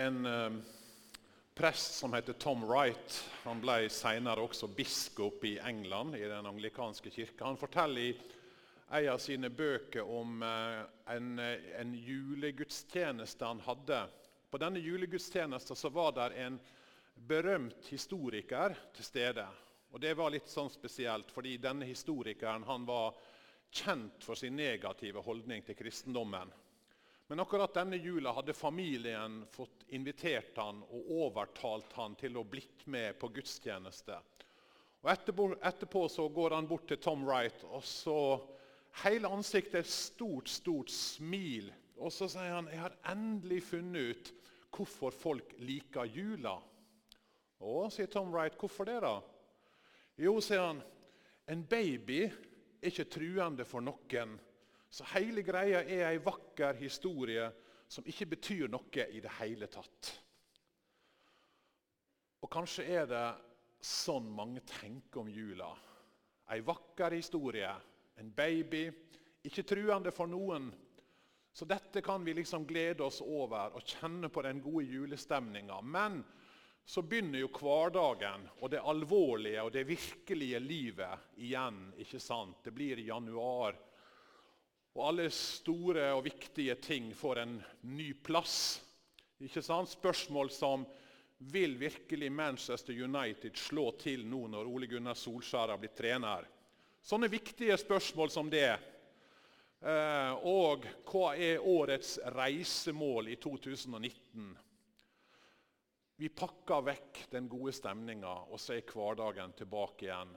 en eh, prest som heter Tom Wright. Han ble senere også biskop i England, i den anglikanske kirka. Han forteller i en av sine bøker om eh, en, en julegudstjeneste han hadde. På denne julegudstjenesten var det en berømt historiker til stede. Og Det var litt sånn spesielt, fordi denne historikeren han var kjent for sin negative holdning til kristendommen. Men akkurat denne jula hadde familien fått invitert han og overtalt han til å blitt med på gudstjeneste. Og etterpå, etterpå så går han bort til Tom Wright, og så hele ansiktet et stort, stort smil. Og så sier han jeg har endelig funnet ut hvorfor folk liker jula. Å, sier Tom Wright. Hvorfor det, da? Jo, sier han, en baby er ikke truende for noen. Så hele greia er ei vakker historie som ikke betyr noe i det hele tatt. Og kanskje er det sånn mange tenker om jula. Ei vakker historie, en baby, ikke truende for noen. Så dette kan vi liksom glede oss over og kjenne på den gode julestemninga. Men så begynner jo hverdagen og det alvorlige og det virkelige livet igjen. ikke sant? Det blir januar og alle store og viktige ting får en ny plass. Ikke sant? Spørsmål som vil virkelig Manchester United slå til nå når Ole Gunnar Solskjær har blitt trener? Sånne viktige spørsmål som det. Eh, og hva er årets reisemål i 2019? Vi pakker vekk den gode stemninga, og så er hverdagen tilbake igjen.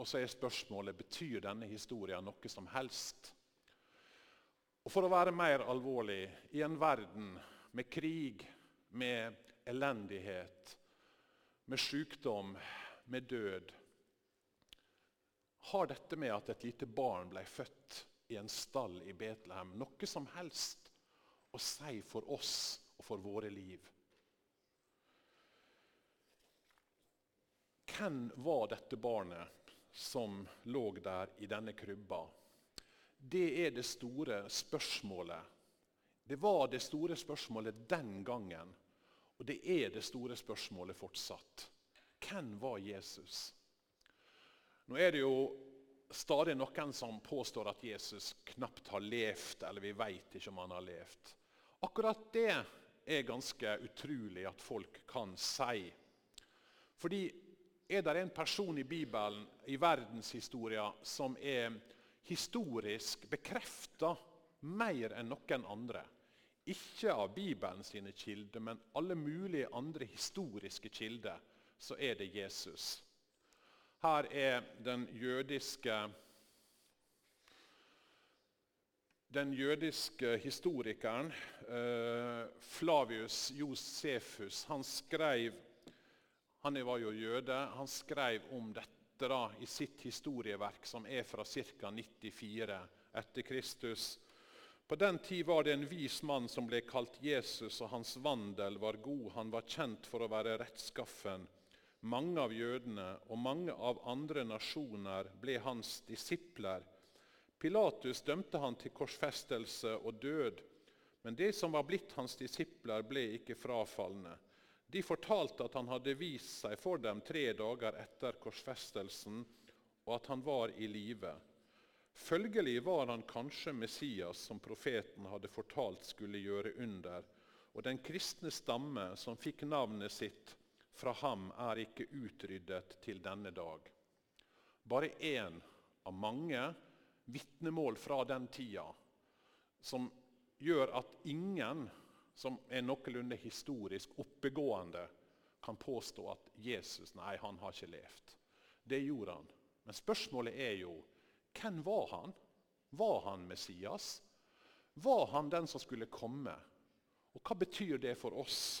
Og så er spørsmålet betyr denne historien noe som helst. Og For å være mer alvorlig i en verden med krig, med elendighet, med sykdom, med død Har dette med at et lite barn ble født i en stall i Betlehem, noe som helst å si for oss og for våre liv? Hvem var dette barnet som lå der i denne krybba? Det er det store spørsmålet. Det var det store spørsmålet den gangen, og det er det store spørsmålet fortsatt. Hvem var Jesus? Nå er det jo stadig noen som påstår at Jesus knapt har levd, eller vi vet ikke om han har levd. Akkurat det er ganske utrolig at folk kan si. Fordi er det en person i Bibelen, i verdenshistoria, som er historisk bekrefta mer enn noen andre. Ikke av Bibelen sine kilder, men alle mulige andre historiske kilder, så er det Jesus. Her er den jødiske den jødiske historikeren eh, Flavius Josefus han skrev Han var jo jøde. Han skrev om dette da, i sitt historieverk, som er fra ca. 94 etter Kristus. På den tid var det en vis mann som ble kalt Jesus, og hans vandel var god. Han var kjent for å være rettskaffen. Mange av jødene og mange av andre nasjoner ble hans disipler. Pilatus dømte han til korsfestelse og død, men det som var blitt hans disipler, ble ikke frafalne. De fortalte at han hadde vist seg for dem tre dager etter korsfestelsen, og at han var i live. Følgelig var han kanskje Messias, som profeten hadde fortalt skulle gjøre under. Og den kristne stamme som fikk navnet sitt fra ham, er ikke utryddet til denne dag. Bare én av mange vitnemål fra den tida som gjør at ingen som er noenlunde historisk oppegående, kan påstå at Jesus nei, han har ikke levd. Det gjorde han. Men spørsmålet er jo hvem var han? Var han Messias? Var han den som skulle komme? Og Hva betyr det for oss?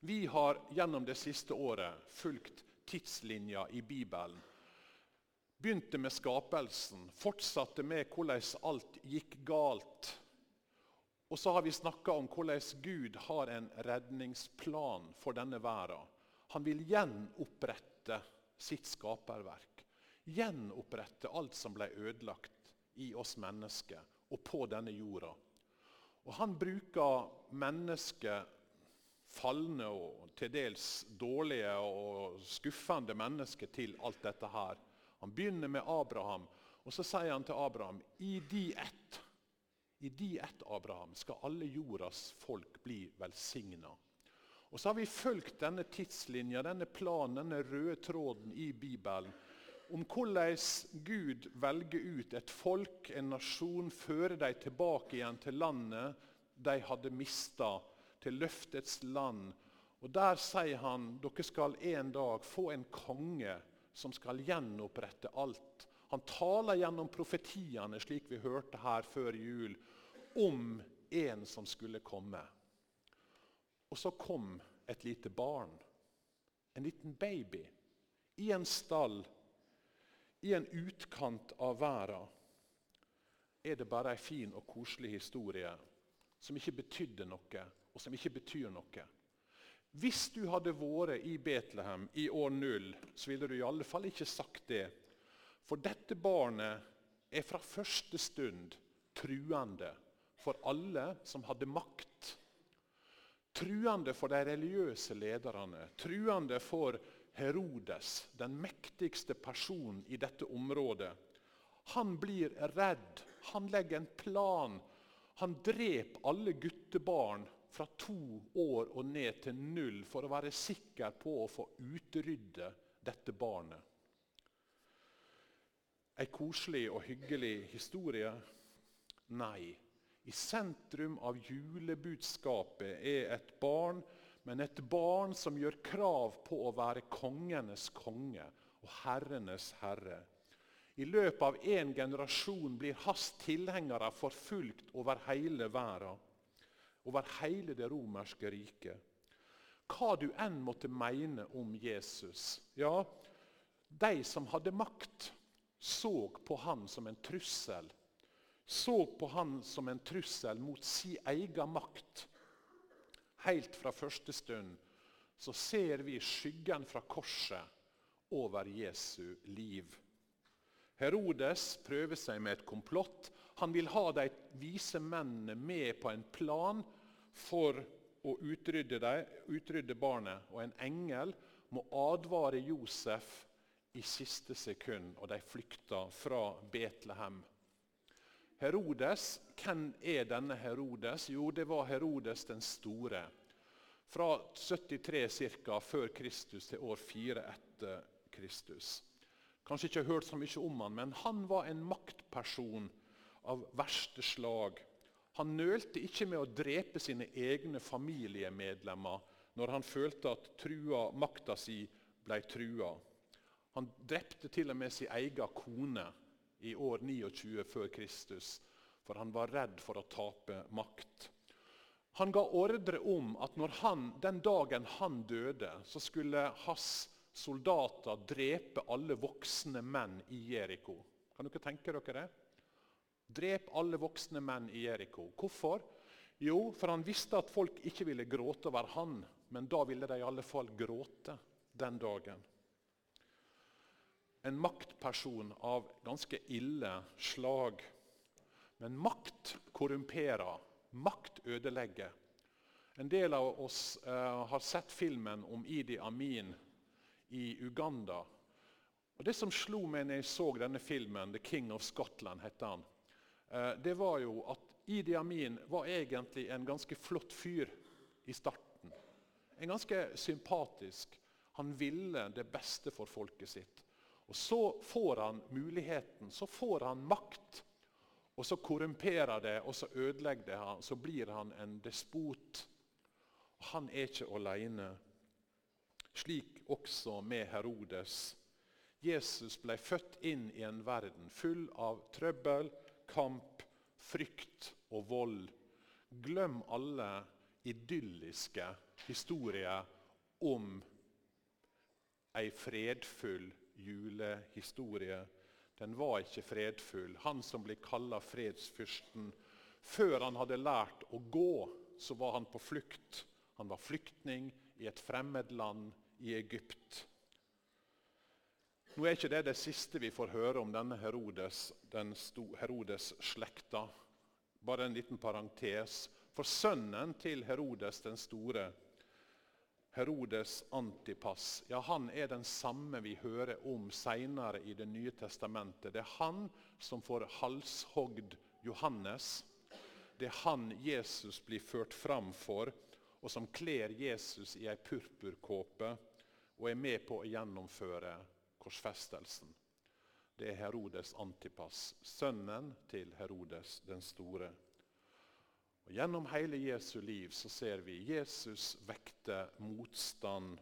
Vi har gjennom det siste året fulgt tidslinja i Bibelen. Begynte med skapelsen, fortsatte med hvordan alt gikk galt og så har vi snakka om hvordan Gud har en redningsplan for denne verden. Han vil gjenopprette sitt skaperverk. Gjenopprette alt som ble ødelagt i oss mennesker og på denne jorda. Og Han bruker mennesker, falne og til dels dårlige og skuffende mennesker, til alt dette her. Han begynner med Abraham, og så sier han til Abraham i de ett, i de ett Abraham, skal alle jordas folk bli velsigna. Og så har vi fulgt denne tidslinja, denne planen, denne røde tråden i Bibelen om hvordan Gud velger ut et folk, en nasjon, fører dem tilbake igjen til landet de hadde mista, til løftets land. Og Der sier han dere skal en dag få en konge som skal gjenopprette alt. Han taler gjennom profetiene, slik vi hørte her før jul, om en som skulle komme. Og så kom et lite barn, en liten baby, i en stall, i en utkant av verden. Er det bare ei en fin og koselig historie som ikke betydde noe, og som ikke betyr noe? Hvis du hadde vært i Betlehem i år null, så ville du i alle fall ikke sagt det. For dette barnet er fra første stund truende for alle som hadde makt Truende for de religiøse lederne, truende for Herodes, den mektigste personen i dette området. Han blir redd. Han legger en plan. Han dreper alle guttebarn fra to år og ned til null for å være sikker på å få utrydde dette barnet. En koselig og hyggelig historie? Nei. I sentrum av julebudskapet er et barn, men et barn som gjør krav på å være kongenes konge og herrenes herre. I løpet av én generasjon blir hans tilhengere forfulgt over hele verden. Over hele det romerske riket. Hva du enn måtte mene om Jesus ja, De som hadde makt, så på han som en trussel så på han som en trussel mot sin egen makt. Helt fra første stund så ser vi skyggen fra korset over Jesu liv. Herodes prøver seg med et komplott. Han vil ha de vise mennene med på en plan for å utrydde, de, utrydde barnet. Og en engel må advare Josef i siste sekund, og de flykta fra Betlehem. Herodes, Hvem er denne Herodes? Jo, det var Herodes den store. Fra 73 ca. før Kristus til år 4 etter Kristus. Kanskje ikke hørt så mye om han, men han var en maktperson av verste slag. Han nølte ikke med å drepe sine egne familiemedlemmer når han følte at makta si ble trua. Han drepte til og med sin egen kone i år 29 før Kristus, for han var redd for å tape makt. Han ga ordre om at han, den dagen han døde, så skulle hans soldater drepe alle voksne menn i Jeriko. Kan dere tenke dere det? Drep alle voksne menn i Jeriko. Hvorfor? Jo, for han visste at folk ikke ville gråte over han, men da ville de i alle fall gråte den dagen en maktperson av ganske ille slag. Men makt korrumperer. Makt ødelegger. En del av oss eh, har sett filmen om Idi Amin i Uganda. Og Det som slo meg når jeg så denne filmen, 'The King of Scotland', heter han, eh, det var jo at Idi Amin var egentlig en ganske flott fyr i starten. En ganske sympatisk. Han ville det beste for folket sitt. Og Så får han muligheten, så får han makt. Og så korrumperer det, og så ødelegger det han. Så blir han en despot. Og Han er ikke alene. Slik også med Herodes. Jesus ble født inn i en verden full av trøbbel, kamp, frykt og vold. Glem alle idylliske historier om ei fredfull julehistorie. Den var ikke fredfull. Han som blir kalla fredsfyrsten. Før han hadde lært å gå, så var han på flukt. Han var flyktning i et fremmed land, i Egypt. Nå er ikke det det siste vi får høre om denne Herodes, den Herodes-slekta. Bare en liten parentes. For sønnen til Herodes den store, Herodes Antipas, ja, han er den samme vi hører om senere i Det nye testamentet. Det er han som får halshogd Johannes. Det er han Jesus blir ført fram for, og som kler Jesus i ei purpurkåpe og er med på å gjennomføre korsfestelsen. Det er Herodes Antipas, sønnen til Herodes den store. Og Gjennom hele Jesu liv så ser vi Jesus vekte motstand.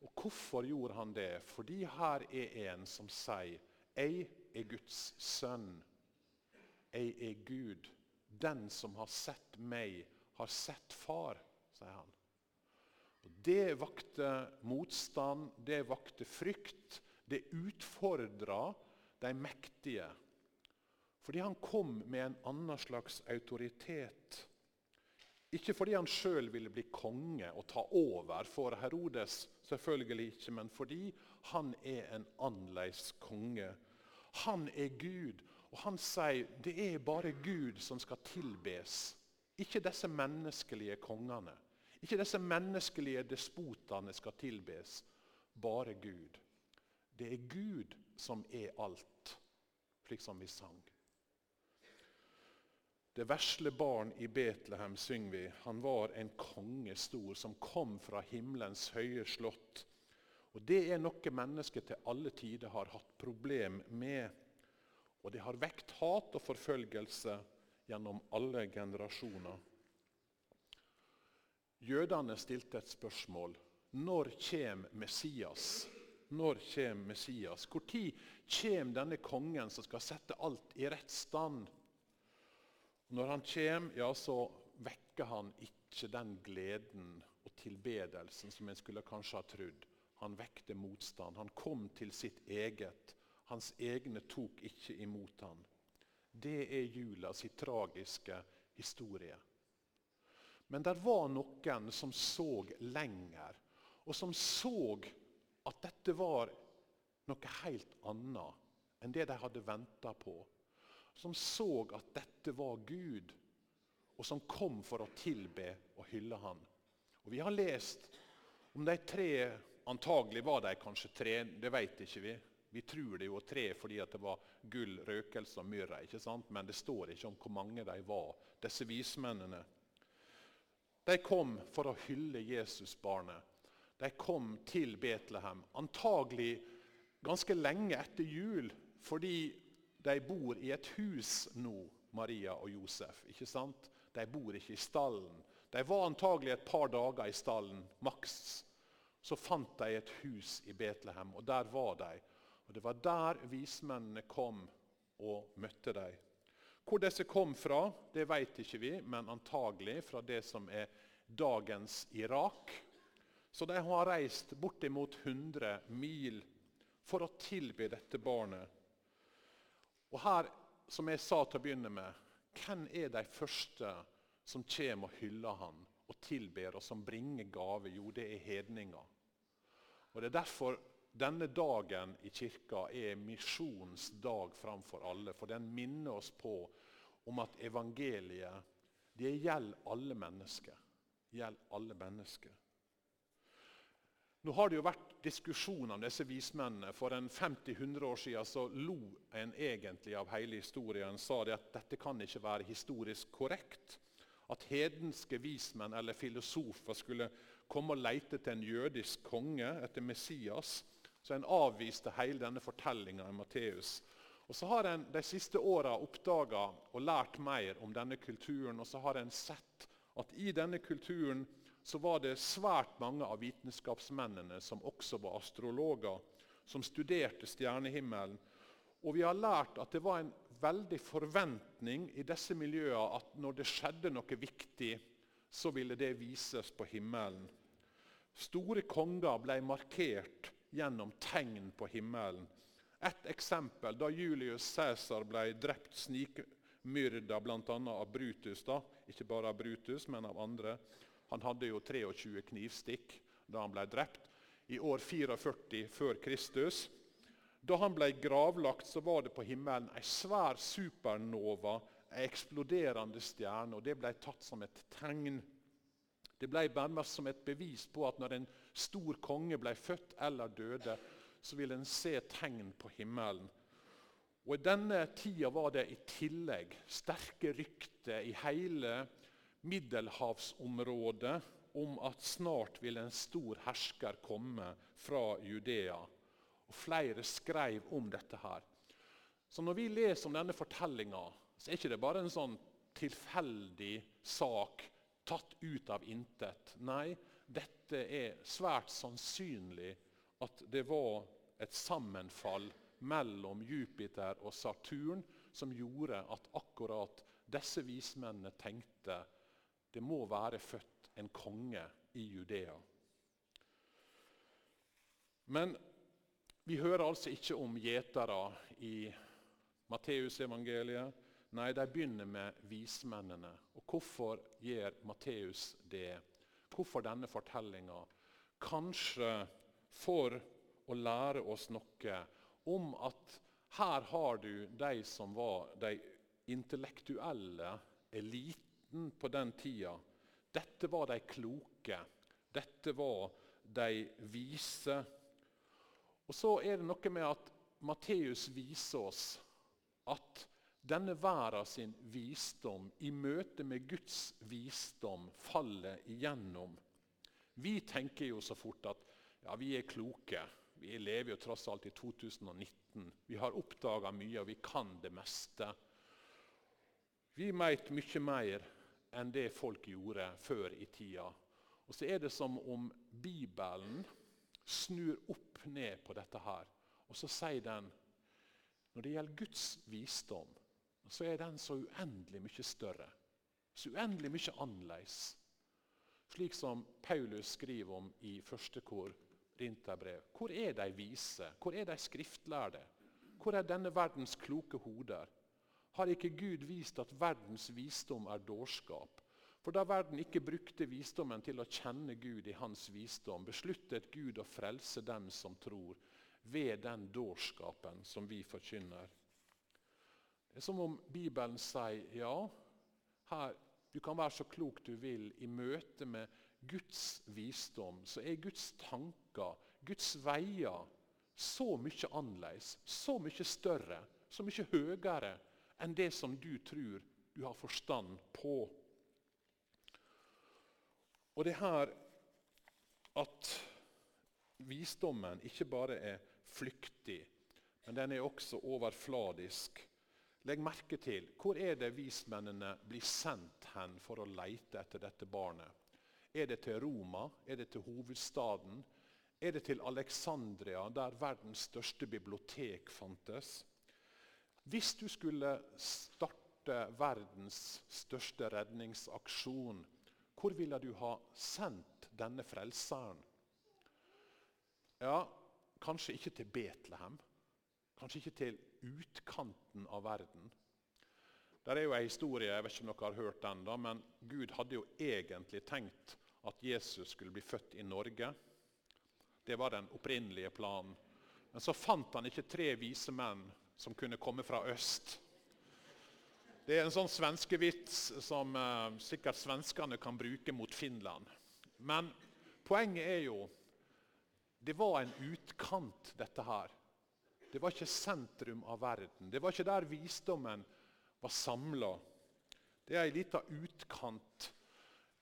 Og Hvorfor gjorde han det? Fordi her er en som sier 'Jeg er Guds sønn'. Jeg er Gud. Den som har sett meg, har sett far, sier han. Og Det vakte motstand, det vakte frykt. Det utfordra de mektige. Fordi han kom med en annen slags autoritet. Ikke fordi han sjøl ville bli konge og ta over for Herodes, selvfølgelig ikke, men fordi han er en annerledes konge. Han er Gud, og han sier det er bare Gud som skal tilbes. Ikke disse menneskelige kongene. Ikke disse menneskelige despotene skal tilbes. Bare Gud. Det er Gud som er alt, slik som vi sang. Det vesle barn i Betlehem, synger vi. Han var en konge stor, som kom fra himmelens høye slott. Og Det er noe mennesket til alle tider har hatt problem med. Og det har vekt hat og forfølgelse gjennom alle generasjoner. Jødene stilte et spørsmål. Når kommer Messias? Når kommer Messias? Når kommer denne kongen som skal sette alt i rett stand? Når han kommer, ja, så vekker han ikke den gleden og tilbedelsen som en skulle kanskje ha trodd. Han vekte motstand. Han kom til sitt eget. Hans egne tok ikke imot han. Det er jula sin tragiske historie. Men det var noen som så lenger, og som så at dette var noe helt annet enn det de hadde venta på som så at dette var Gud, og som kom for å tilbe og hylle han. Og Vi har lest om de tre Antagelig var de kanskje tre, det vet ikke vi. Vi tror det jo tre fordi det var gull, røkelse og myrra. ikke sant? Men det står ikke om hvor mange de var, disse vismennene. De kom for å hylle Jesusbarnet. De kom til Betlehem, antagelig ganske lenge etter jul, fordi de bor i et hus nå, Maria og Josef. ikke sant? De bor ikke i stallen. De var antagelig et par dager i stallen, maks. Så fant de et hus i Betlehem, og der var de. Og Det var der vismennene kom og møtte dem. Hvor disse kom fra, det vet ikke vi, men antagelig fra det som er dagens Irak. Så de har reist bortimot 100 mil for å tilby dette barnet og her, som jeg sa til å begynne med, hvem er de første som kommer og hyller han og tilber og som bringer gave? Jo, det er hedninger. Og Det er derfor denne dagen i kirka er misjonens dag framfor alle. For den minner oss på om at evangeliet det gjelder alle mennesker. Gjelder alle mennesker. Nå har det jo vært diskusjon om disse vismennene. For en 50-100 år siden så lo en egentlig av hele historien. sa det at dette kan ikke være historisk korrekt. At hedenske vismenn eller filosofer skulle komme og leite til en jødisk konge etter Messias. Så en avviste hele denne fortellinga i Matteus. Og så har en de siste åra oppdaga og lært mer om denne kulturen. Og så har en sett at i denne kulturen så var det svært mange av vitenskapsmennene som også var astrologer, som studerte stjernehimmelen. Og vi har lært at det var en veldig forventning i disse miljøene at når det skjedde noe viktig, så ville det vises på himmelen. Store konger ble markert gjennom tegn på himmelen. Et eksempel da Julius Cæsar ble drept snikmyrda bl.a. av Brutus. da, Ikke bare av Brutus, men av andre. Han hadde jo 23 knivstikk da han ble drept. I år 44 før Kristus. Da han ble gravlagt, så var det på himmelen ei svær supernova en eksploderende stjerne, og det ble tatt som et tegn. Det ble nærmest som et bevis på at når en stor konge ble født eller døde, så ville en se tegn på himmelen. Og I denne tida var det i tillegg sterke rykter i hele middelhavsområdet om at snart vil en stor hersker komme fra Judea. Og Flere skrev om dette. her. Så Når vi leser om denne fortellinga, så er ikke det bare en sånn tilfeldig sak tatt ut av intet. Nei, dette er svært sannsynlig at det var et sammenfall mellom Jupiter og Saturn som gjorde at akkurat disse vismennene tenkte det må være født en konge i Judea. Men vi hører altså ikke om gjetere i Matteusevangeliet. Nei, de begynner med vismennene. Og Hvorfor gjør Matteus det? Hvorfor denne fortellinga? Kanskje for å lære oss noe om at her har du de som var de intellektuelle eliten på den tida. Dette var de kloke. Dette var de vise. Og så er det noe med at Matteus viser oss at denne verden sin visdom i møte med Guds visdom faller igjennom. Vi tenker jo så fort at ja, vi er kloke. Vi lever jo tross alt i 2019. Vi har oppdaga mye, og vi kan det meste. Vi veit mye mer enn det folk gjorde før i tida. Og så er det som om Bibelen snur opp ned på dette her. Og så sier den når det gjelder Guds visdom, så er den så uendelig mye større. Så uendelig mye annerledes. Slik som Paulus skriver om i første kor Rinterbrev. Hvor er de vise? Hvor er de skriftlærde? Hvor er denne verdens kloke hoder? Har ikke Gud vist at verdens visdom er dårskap? For da verden ikke brukte visdommen til å kjenne Gud i hans visdom, besluttet Gud å frelse dem som tror, ved den dårskapen som vi forkynner. Det er som om Bibelen sier ja, her, du kan være så klok du vil i møte med Guds visdom. Så er Guds tanker, Guds veier, så mye annerledes, så mye større, så mye høyere enn det som du tror du har forstand på. Og det er her at visdommen ikke bare er flyktig, men den er også overfladisk. Legg merke til hvor er det vismennene blir sendt hen for å leite etter dette barnet. Er det til Roma? Er det til hovedstaden? Er det til Alexandria, der verdens største bibliotek fantes? Hvis du skulle starte verdens største redningsaksjon, hvor ville du ha sendt denne frelseren? Ja, Kanskje ikke til Betlehem, kanskje ikke til utkanten av verden. Der er jo en historie, jeg vet ikke om dere har hørt den da, men Gud hadde jo egentlig tenkt at Jesus skulle bli født i Norge. Det var den opprinnelige planen. Men så fant han ikke tre vise menn som kunne komme fra øst. Det er en sånn svenskevits som eh, sikkert svenskene kan bruke mot Finland. Men poenget er jo det var en utkant, dette her. Det var ikke sentrum av verden. Det var ikke der visdommen var samla. Det er ei lita utkant.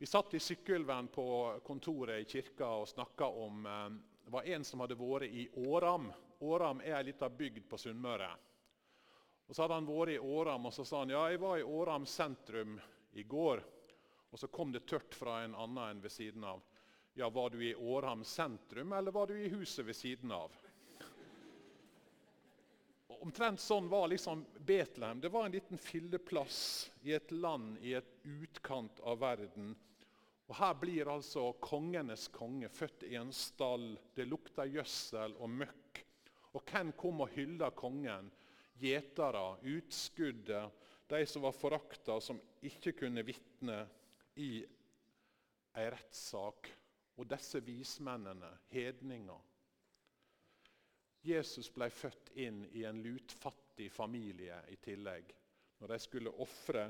Vi satt i Sykkylven på kontoret i kirka og snakka om eh, Det var en som hadde vært i Åram. Åram er ei lita bygd på Sunnmøre. Og Så hadde han vært i Åram og så sa han, ja, jeg var i Åram sentrum i går. Og Så kom det tørt fra en annen enn ved siden av. Ja, Var du i Åram sentrum, eller var du i huset ved siden av? Omtrent sånn var liksom Betlehem. Det var en liten filleplass i et land i et utkant av verden. Og Her blir altså kongenes konge født i en stall. Det lukter gjødsel og møkk. Og hvem kom og hylla kongen? Gjetere, utskuddet, de som var forakta, som ikke kunne vitne i ei rettssak og disse vismennene, hedninger. Jesus ble født inn i en lutfattig familie i tillegg. når de skulle ofre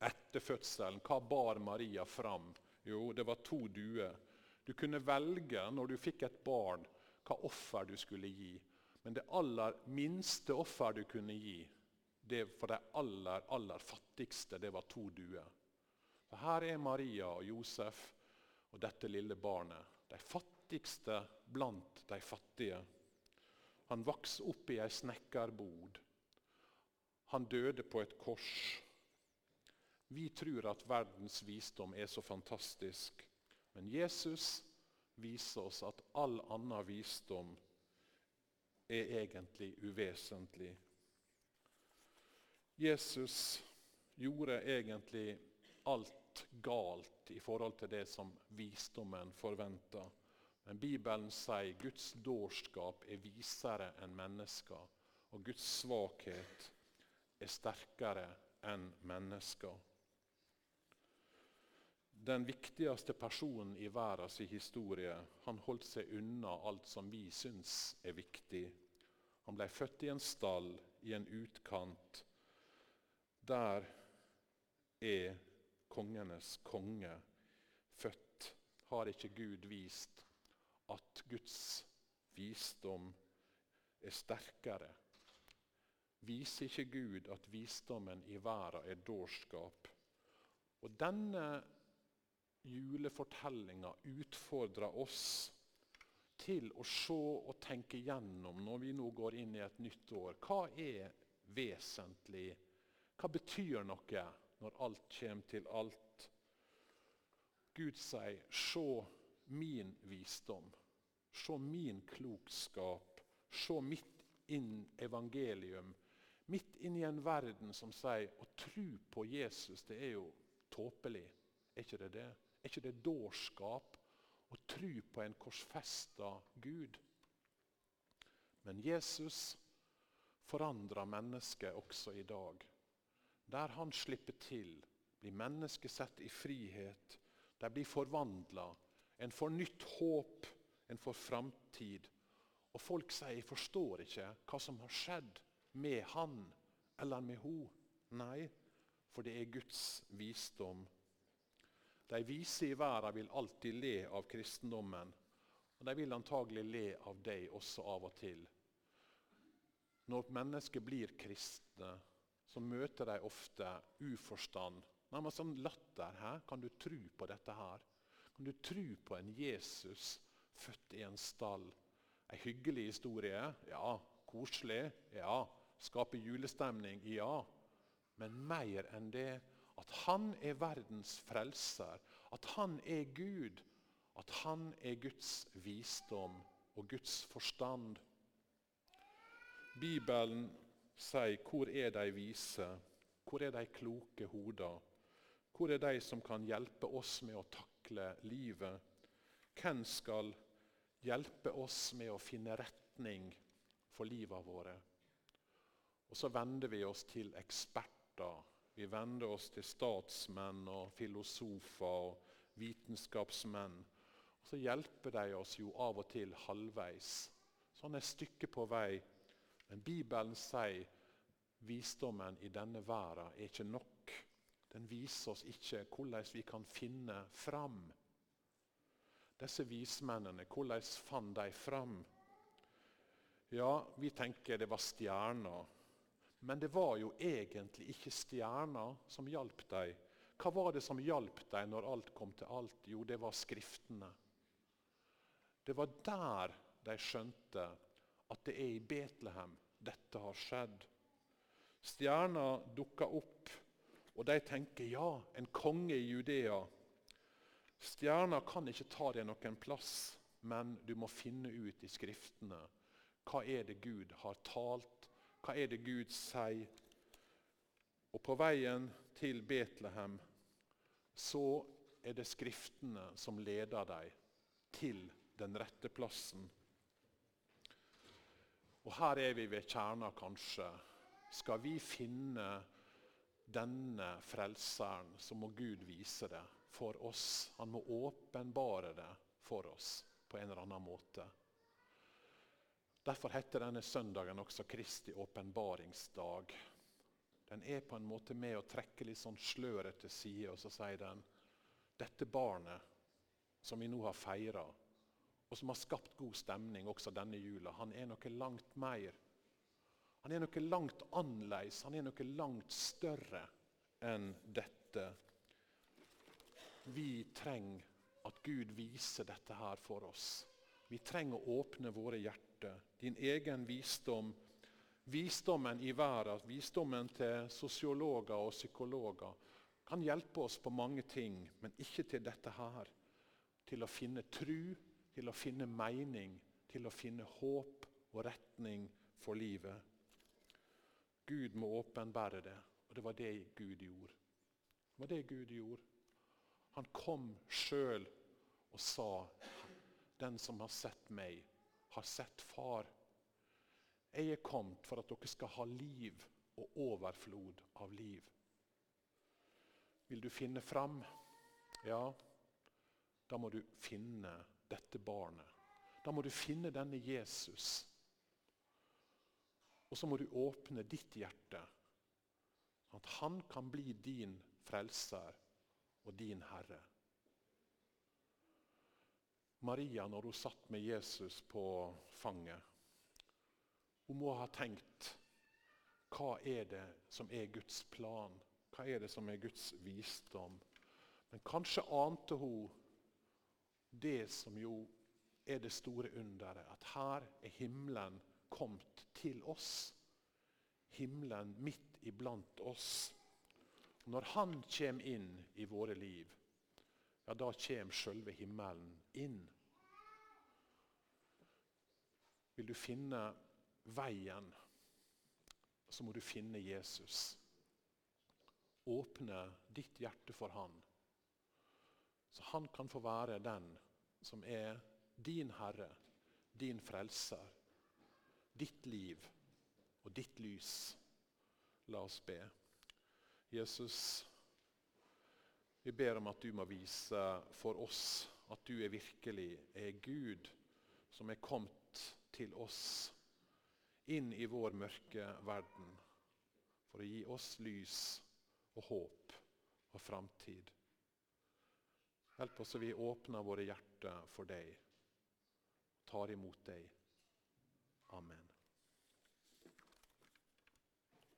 etter fødselen, hva bar Maria fram? Jo, det var to duer. Du kunne velge når du fikk et barn, hva offer du skulle gi. Men det aller minste offer du kunne gi det for de aller, aller fattigste, det var to duer. Så her er Maria og Josef og dette lille barnet. De fattigste blant de fattige. Han vokste opp i ei snekkerbod. Han døde på et kors. Vi tror at verdens visdom er så fantastisk. Men Jesus viser oss at all annen visdom er egentlig uvesentlig. Jesus gjorde egentlig alt galt i forhold til det som visdommen forventa. Men Bibelen sier Guds dårskap er visere enn mennesker, og Guds svakhet er sterkere enn mennesker. Den viktigste personen i verdens historie han holdt seg unna alt som vi syns er viktig. Han ble født i en stall i en utkant. Der er kongenes konge født. Har ikke Gud vist at Guds visdom er sterkere Viser ikke Gud at visdommen i verden er dårskap? Og Denne julefortellinga utfordrer oss til å se og tenke gjennom når vi nå går inn i et nytt år. Hva er vesentlig? Hva betyr noe når alt kommer til alt? Gud sier 'se min visdom', se min klokskap, se mitt inn evangelium Midt i en verden som sier å tro på Jesus, det er jo tåpelig. Er ikke det det? Er ikke det dårskap å tro på en korsfesta Gud? Men Jesus forandrer mennesket også i dag. Der han slipper til, blir mennesket satt i frihet. De blir forvandla. En får nytt håp, en får framtid. Og folk sier 'jeg forstår ikke hva som har skjedd' med han eller med hun. Nei, for det er Guds visdom. De vise i verden vil alltid le av kristendommen. Og de vil antagelig le av deg også av og til. Når mennesker blir kristne, så møter de ofte uforstand. Nærmest sånn latter. Hæ? Kan du tro på dette her? Kan du tro på en Jesus født i en stall? En hyggelig historie? Ja. Koselig? Ja. Skape julestemning? Ja. Men mer enn det. At han er verdens frelser. At han er Gud. At han er Guds visdom og Guds forstand. Bibelen sier 'Hvor er de vise? Hvor er de kloke hoder? Hvor er de som kan hjelpe oss med å takle livet? Hvem skal hjelpe oss med å finne retning for livet våre? Og så vender vi oss til eksperter. Vi vender oss til statsmenn og filosofer og vitenskapsmenn. Og så hjelper de oss jo av og til halvveis. Sånn et stykke på vei. Men Bibelen sier visdommen i denne verden er ikke nok. Den viser oss ikke hvordan vi kan finne fram. Disse vismennene, hvordan fant de fram? Ja, vi tenker det var stjerner. Men det var jo egentlig ikke stjerna som hjalp dem. Hva var det som hjalp dem når alt kom til alt? Jo, det var Skriftene. Det var der de skjønte at det er i Betlehem dette har skjedd. Stjerna dukka opp, og de tenker ja, en konge i Judea. Stjerna kan ikke ta deg noen plass, men du må finne ut i Skriftene. Hva er det Gud har talt hva er det Gud sier? Og på veien til Betlehem så er det Skriftene som leder dem til den rette plassen. Og her er vi ved kjerna, kanskje. Skal vi finne denne frelseren, så må Gud vise det for oss. Han må åpenbare det for oss på en eller annen måte. Derfor heter denne søndagen også Kristi åpenbaringsdag. Den er på en måte med å trekke litt sånn sløret til side, og så sier den dette barnet som vi nå har feira, og som har skapt god stemning også denne jula, han er noe langt mer. Han er noe langt annerledes, han er noe langt større enn dette. Vi trenger at Gud viser dette her for oss. Vi trenger å åpne våre hjerter. Din egen visdom, visdommen i verden, visdommen til sosiologer og psykologer, kan hjelpe oss på mange ting, men ikke til dette her. Til å finne tru, til å finne mening, til å finne håp og retning for livet. Gud må åpenbære det, og det var det Gud gjorde. Det var det Gud gjorde. Han kom sjøl og sa, 'Den som har sett meg, har sett Far.' Jeg er kommet for at dere skal ha liv og overflod av liv. Vil du finne fram? Ja, da må du finne dette barnet. Da må du finne denne Jesus. Og så må du åpne ditt hjerte, at han kan bli din frelser og din herre. Maria, når hun satt med Jesus på fanget, hun må ha tenkt hva er det som er Guds plan? Hva er det som er Guds visdom? Men kanskje ante hun det som jo er det store underet, at her er himmelen kommet til oss. Himmelen midt iblant oss. Når Han kommer inn i våre liv, ja, da kommer selve himmelen inn. Vil du finne veien, så må du finne Jesus. Åpne ditt hjerte for Han, så Han kan få være den som er din Herre, din Frelser, ditt liv og ditt lys. La oss be. Jesus, vi ber om at du må vise for oss at du er virkelig er Gud som er kommet til oss inn i vår mørke verden for å gi oss lys og håp og framtid. Hjelp oss så vi åpner våre hjerter for deg, tar imot deg. Amen.